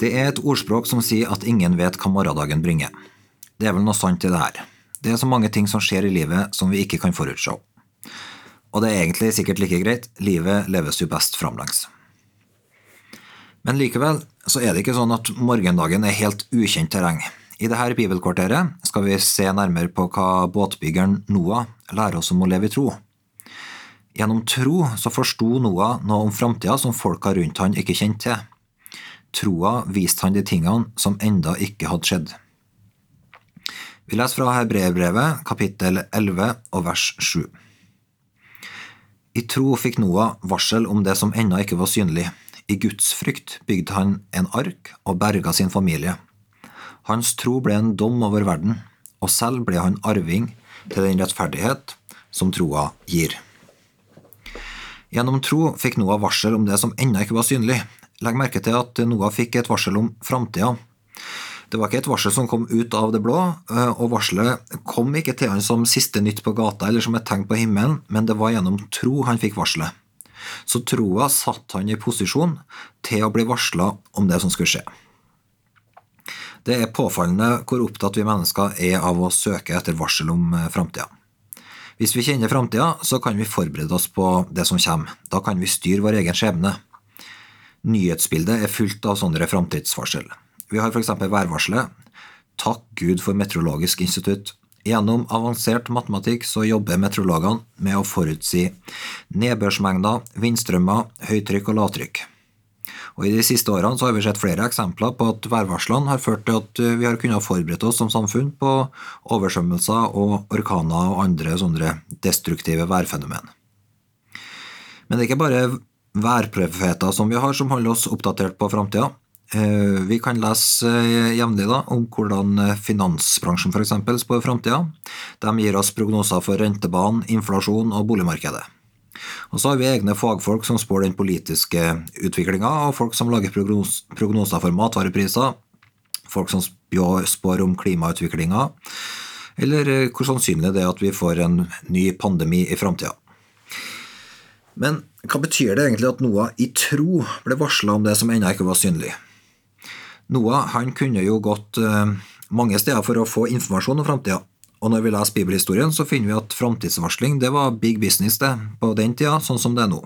Det er et ordspråk som sier at ingen vet hva morgendagen bringer. Det er vel noe sant i det her. Det er så mange ting som skjer i livet som vi ikke kan forutse. Og det er egentlig sikkert like greit, livet leves jo best framlengs. Men likevel så er det ikke sånn at morgendagen er helt ukjent terreng. I dette bibelkvarteret skal vi se nærmere på hva båtbyggeren Noah lærer oss om å leve i tro. Gjennom tro så forsto Noah noe om framtida som folka rundt han ikke kjente til troa viste han de tingene som enda ikke hadde skjedd. Vi leser fra Hebreerbrevet, kapittel 11 og vers 7. I tro fikk Noah varsel om det som ennå ikke var synlig. I Guds frykt bygde han en ark og berga sin familie. Hans tro ble en dom over verden, og selv ble han arving til den rettferdighet som troa gir. Gjennom tro fikk Noah varsel om det som ennå ikke var synlig, Legg merke til at Noah fikk et varsel om framtida. Det var ikke et varsel som kom ut av det blå, eh, og varselet kom ikke til han som siste nytt på gata eller som et tegn på himmelen, men det var gjennom tro han fikk varselet. Så troa satte han i posisjon til å bli varsla om det som skulle skje. Det er påfallende hvor opptatt vi mennesker er av å søke etter varsel om eh, framtida. Hvis vi kjenner framtida, så kan vi forberede oss på det som kommer. Da kan vi styre vår egen skjebne. Nyhetsbildet er fullt av sånne framtidsvarsel. Vi har f.eks. værvarselet. Takk Gud for Meteorologisk institutt. Gjennom avansert matematikk så jobber meteorologene med å forutsi nedbørsmengder, vindstrømmer, høytrykk og lavtrykk. Og I de siste årene så har vi sett flere eksempler på at værvarslene har ført til at vi har kunnet forberede oss som samfunn på oversvømmelser og orkaner og andre sånne destruktive værfenomen. Men det er ikke bare værprofeter som vi har, som holder oss oppdatert på framtida. Eh, vi kan lese eh, jevnlig om hvordan eh, finansbransjen f.eks. spår framtida. De gir oss prognoser for rentebanen, inflasjon og boligmarkedet. Og så har vi egne fagfolk som spår den politiske utviklinga, og folk som lager prognoser for matvarepriser, folk som spår om klimautviklinga, eller hvor sannsynlig det er at vi får en ny pandemi i framtida. Men hva betyr det egentlig at Noah i tro ble varsla om det som ennå ikke var synlig? Noah han kunne jo gått eh, mange steder for å få informasjon om framtida. Og når vi leser bibelhistorien, så finner vi at framtidsvarsling det var big business det, på den tida, sånn som det er nå.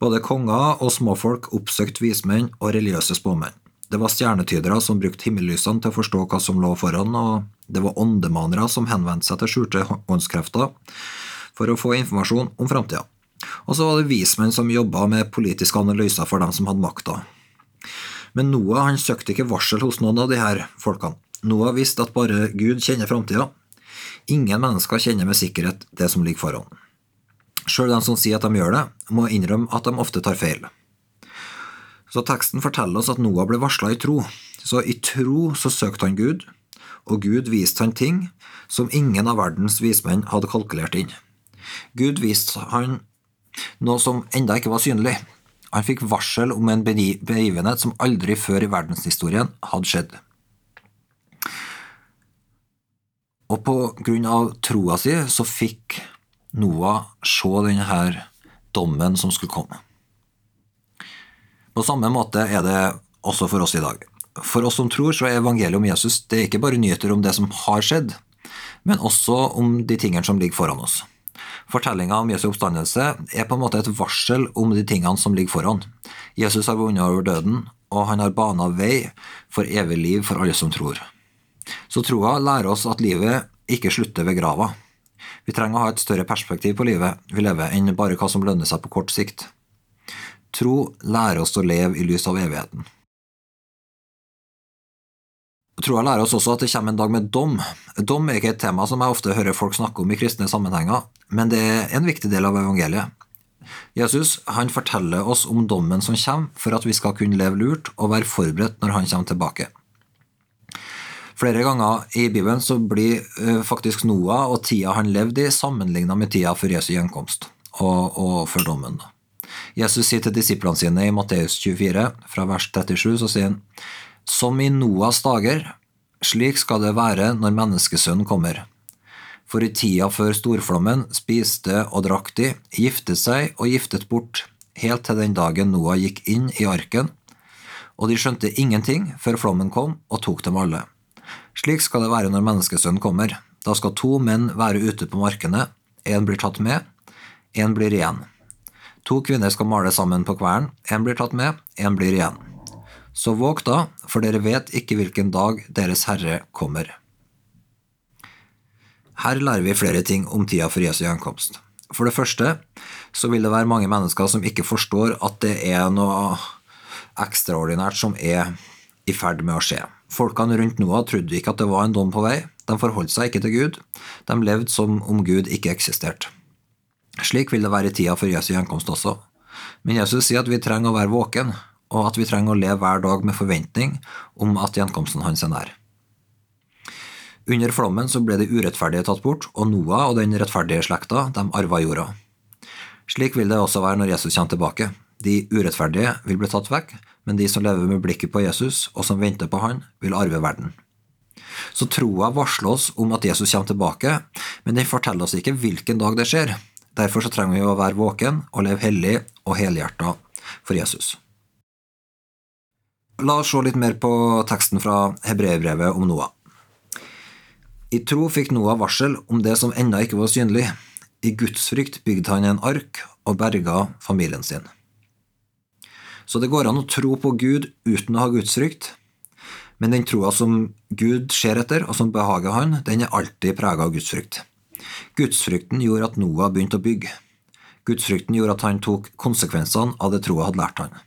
Både konger og småfolk oppsøkte vismenn og religiøse spåmenn. Det var stjernetydere som brukte himmellysene til å forstå hva som lå foran, og det var åndemanere som henvendte seg til skjulte åndskrefter for å få informasjon om framtida. Og så var det vismenn som jobba med politiske analyser for dem som hadde makta. Men Noah han søkte ikke varsel hos noen av de her folkene. Noah visste at bare Gud kjenner framtida. Ingen mennesker kjenner med sikkerhet det som ligger foran. Sjøl de som sier at de gjør det, må innrømme at de ofte tar feil. Så teksten forteller oss at Noah ble varsla i tro. Så i tro så søkte han Gud, og Gud viste han ting som ingen av verdens vismenn hadde kalkulert inn. Gud viste han noe som enda ikke var synlig. Han fikk varsel om en begivenhet som aldri før i verdenshistorien hadde skjedd. Og på grunn av troa si så fikk Noah se denne dommen som skulle komme. På samme måte er det også for oss i dag. For oss som tror, så er evangeliet om Jesus det er ikke bare nyheter om det som har skjedd, men også om de tingene som ligger foran oss. Fortellinga om Jesu oppstandelse er på en måte et varsel om de tingene som ligger foran. Jesus har vunnet over døden, og han har bana vei for evig liv for alle som tror. Så troa lærer oss at livet ikke slutter ved grava. Vi trenger å ha et større perspektiv på livet vi lever, enn bare hva som lønner seg på kort sikt. Tro lærer oss å leve i lys av evigheten. Troa lærer oss også at det kommer en dag med dom. Dom er ikke et tema som jeg ofte hører folk snakke om i kristne sammenhenger, men det er en viktig del av evangeliet. Jesus han forteller oss om dommen som kommer, for at vi skal kunne leve lurt og være forberedt når han kommer tilbake. Flere ganger i Bibelen så blir eh, faktisk Noah og tida han levde i, sammenligna med tida før Jesu gjenkomst og, og før dommen. Jesus sier til disiplene sine i Matteus 24, fra vers 37, så sier han Som i Noas dager, slik skal det være når menneskesønnen kommer. For i tida før storflommen spiste og drakk de, giftet seg og giftet bort, helt til den dagen Noah gikk inn i arken, og de skjønte ingenting før flommen kom og tok dem alle. Slik skal det være når menneskesønnen kommer. Da skal to menn være ute på markene, én blir tatt med, én blir igjen. To kvinner skal male sammen på kvern, én blir tatt med, én blir igjen. Så våg da, for dere vet ikke hvilken dag Deres Herre kommer. Her lærer vi flere ting om tida for Jesu gjenkomst. For det første så vil det være mange mennesker som ikke forstår at det er noe ekstraordinært som er i ferd med å skje. Folkene rundt Noah trodde ikke at det var en dom på vei, de forholdt seg ikke til Gud, de levde som om Gud ikke eksisterte. Slik vil det være i tida for Jesu gjenkomst også. Men Jesus sier at vi trenger å være våken, og at vi trenger å leve hver dag med forventning om at gjenkomsten hans er nær. Under flommen så ble de urettferdige tatt bort, og Noah og den rettferdige slekta de arva jorda. Slik vil det også være når Jesus kommer tilbake. De urettferdige vil bli tatt vekk, men de som lever med blikket på Jesus, og som venter på han, vil arve verden. Så troa varsler oss om at Jesus kommer tilbake, men den forteller oss ikke hvilken dag det skjer. Derfor så trenger vi å være våken og leve hellig og helhjerta for Jesus. La oss se litt mer på teksten fra hebreerbrevet om Noah. I tro fikk Noah varsel om det som ennå ikke var synlig. I gudsfrykt bygde han en ark og berga familien sin. Så det går an å tro på Gud uten å ha gudsfrykt. Men den troa som Gud ser etter, og som behager han, den er alltid prega av gudsfrykt. Gudsfrykten gjorde at Noah begynte å bygge. Gudsfrykten gjorde at han tok konsekvensene av det troa hadde lært han.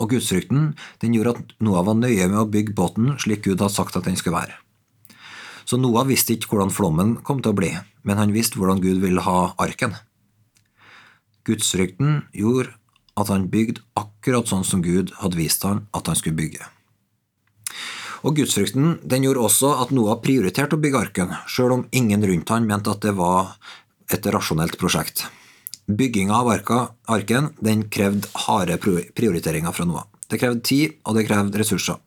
Og gudsfrykten den gjorde at Noah var nøye med å bygge båten slik Gud hadde sagt at den skulle være. Så Noah visste ikke hvordan flommen kom til å bli, men han visste hvordan Gud ville ha arken. Gudsfrykten gjorde at han bygde akkurat sånn som Gud hadde vist han at han skulle bygge. Og Gudsfrykten den gjorde også at Noah prioriterte å bygge arken, sjøl om ingen rundt han mente at det var et rasjonelt prosjekt. Bygginga av arken den krevde harde prioriteringer fra Noah. Det krevde tid, og det krevde ressurser.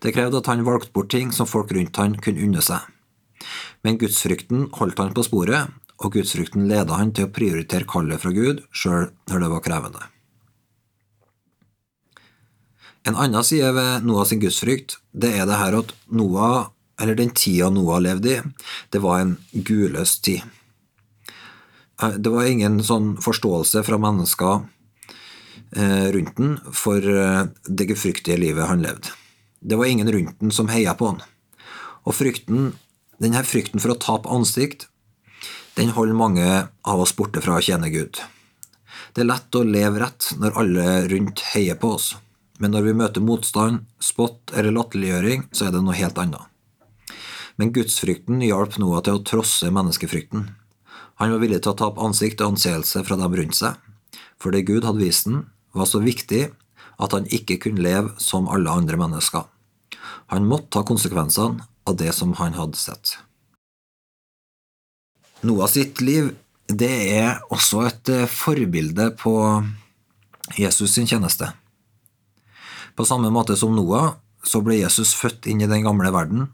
Det krevde at han valgte bort ting som folk rundt han kunne unne seg. Men gudsfrykten holdt han på sporet, og gudsfrykten leda han til å prioritere kallet fra Gud, sjøl når det var krevende. En annen side ved Noah sin gudsfrykt, det er det her at Noah, eller den tida Noah levde i, det var en gudløs tid. Eh, det var ingen sånn forståelse fra mennesker eh, rundt den for eh, det gefryktige livet han levde. Det var ingen rundt den som heia på han. Og frykten, denne frykten for å tape ansikt, den holder mange av oss borte fra å tjene Gud. Det er lett å leve rett når alle rundt heier på oss men når vi møter motstand, spott eller latterliggjøring, så er det noe helt annet. Men gudsfrykten hjalp Noah til å trosse menneskefrykten. Han var villig til å tape ansikt og anseelse fra dem rundt seg, for det Gud hadde vist ham, var så viktig at han ikke kunne leve som alle andre mennesker. Han måtte ta konsekvensene av det som han hadde sett. Noah sitt liv det er også et eh, forbilde på Jesus sin tjeneste. På samme måte som Noah, så ble Jesus født inn i den gamle verden,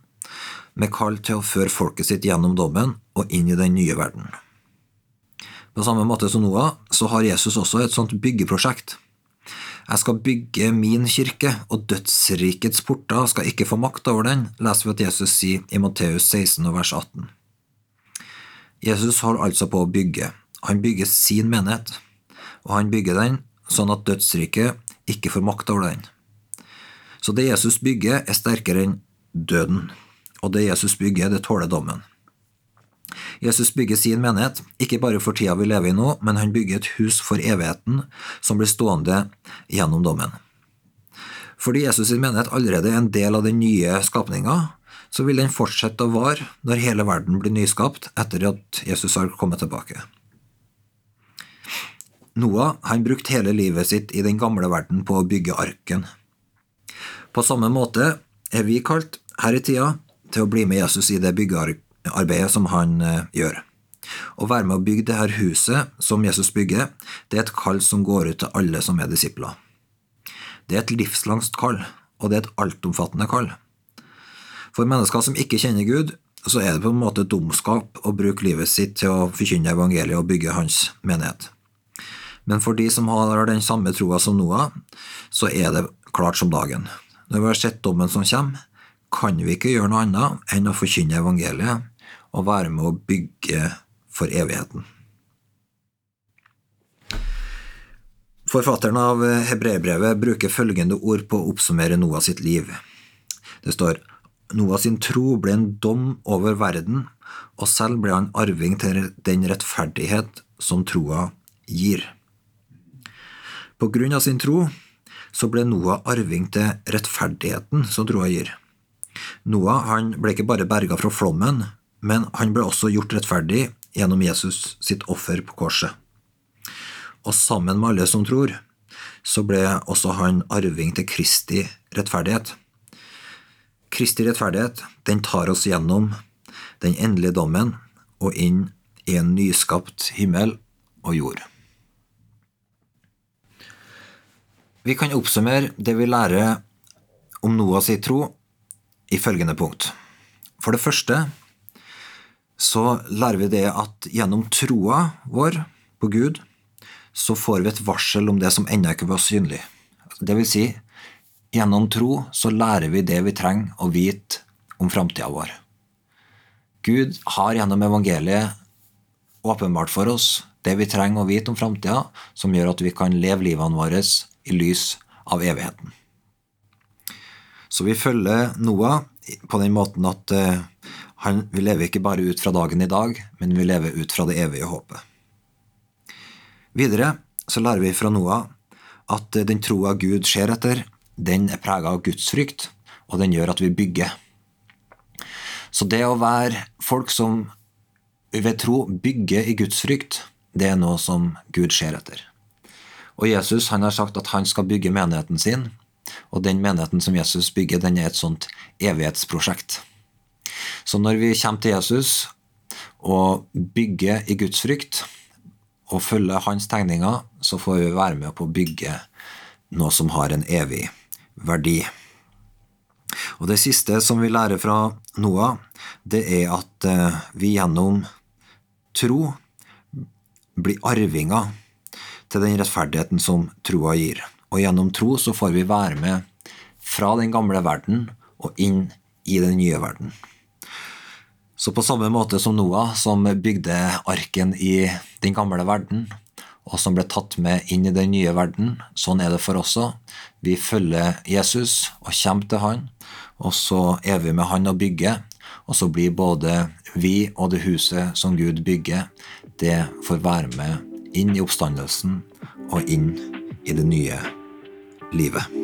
med kall til å føre folket sitt gjennom dommen og inn i den nye verden. På samme måte som Noah, så har Jesus også et sånt byggeprosjekt. Jeg skal bygge min kirke, og dødsrikets porter skal ikke få makt over den, leser vi at Jesus sier i Matteus 16 vers 18. Jesus holder altså på å bygge. Han bygger sin menighet, og han bygger den sånn at dødsriket ikke får makt over den. Så det Jesus bygger, er sterkere enn døden, og det Jesus bygger, det tåler dommen. Jesus bygger sin menighet, ikke bare for tida vi lever i nå, men han bygger et hus for evigheten som blir stående gjennom dommen. Fordi Jesus sin menighet allerede er en del av den nye skapninga, så vil den fortsette å vare når hele verden blir nyskapt etter at Jesus har kommet tilbake. Noah han brukte hele livet sitt i den gamle verden på å bygge arken. På samme måte er vi kalt her i tida til å bli med Jesus i det byggearbeidet som han eh, gjør. Å være med å bygge det her huset som Jesus bygger, det er et kall som går ut til alle som er disipler. Det er et livslangt kall, og det er et altomfattende kall. For mennesker som ikke kjenner Gud, så er det på en måte dumskap å bruke livet sitt til å forkynne evangeliet og bygge hans menighet. Men for de som har den samme troa som Noah, så er det klart som dagen. Når vi har sett dommen som kommer, kan vi ikke gjøre noe annet enn å forkynne evangeliet og være med å bygge for evigheten. Forfatteren av hebreerbrevet bruker følgende ord på å oppsummere Noah sitt liv. Det står Noah sin tro ble en dom over verden, og selv ble han arving til den rettferdighet som troa gir. På grunn av sin tro så ble Noah arving til rettferdigheten som troa gir. Noah han ble ikke bare berga fra flommen, men han ble også gjort rettferdig gjennom Jesus sitt offer på korset. Og sammen med alle som tror, så ble også han arving til Kristi rettferdighet. Kristi rettferdighet den tar oss gjennom den endelige dommen og inn i en nyskapt himmel og jord. Vi kan oppsummere det vi lærer om Noahs tro i følgende punkt. For det første så lærer vi det at gjennom troa vår på Gud, så får vi et varsel om det som ennå ikke var synlig. Det vil si, gjennom tro så lærer vi det vi trenger å vite om framtida vår. Gud har gjennom evangeliet åpenbart for oss det vi trenger å vite om framtida, som gjør at vi kan leve livene våre i lys av evigheten. Så vi følger Noah på den måten at eh, han, vil leve ikke bare ut fra dagen i dag, men vil leve ut fra det evige håpet. Videre så lærer vi fra Noah at den troa Gud ser etter, den er prega av gudsfrykt, og den gjør at vi bygger. Så det å være folk som ved tro bygger i gudsfrykt, det er noe som Gud ser etter. Og Jesus han har sagt at han skal bygge menigheten sin, og den menigheten som Jesus bygger, den er et sånt evighetsprosjekt. Så når vi kommer til Jesus og bygger i Guds frykt, og følger hans tegninger, så får vi være med på å bygge noe som har en evig verdi. Og Det siste som vi lærer fra Noah, det er at eh, vi gjennom tro blir arvinger til den rettferdigheten som troa gir. Og gjennom tro så får vi være med fra den gamle verden og inn i den nye verden. Så på samme måte som Noah, som bygde arken i den gamle verden, og som ble tatt med inn i den nye verden, sånn er det for oss òg. Vi følger Jesus og kommer til han, og så er vi med han og bygger. Og så blir både vi og det huset som Gud bygger, det får være med inn i oppstandelsen og inn i det nye livet.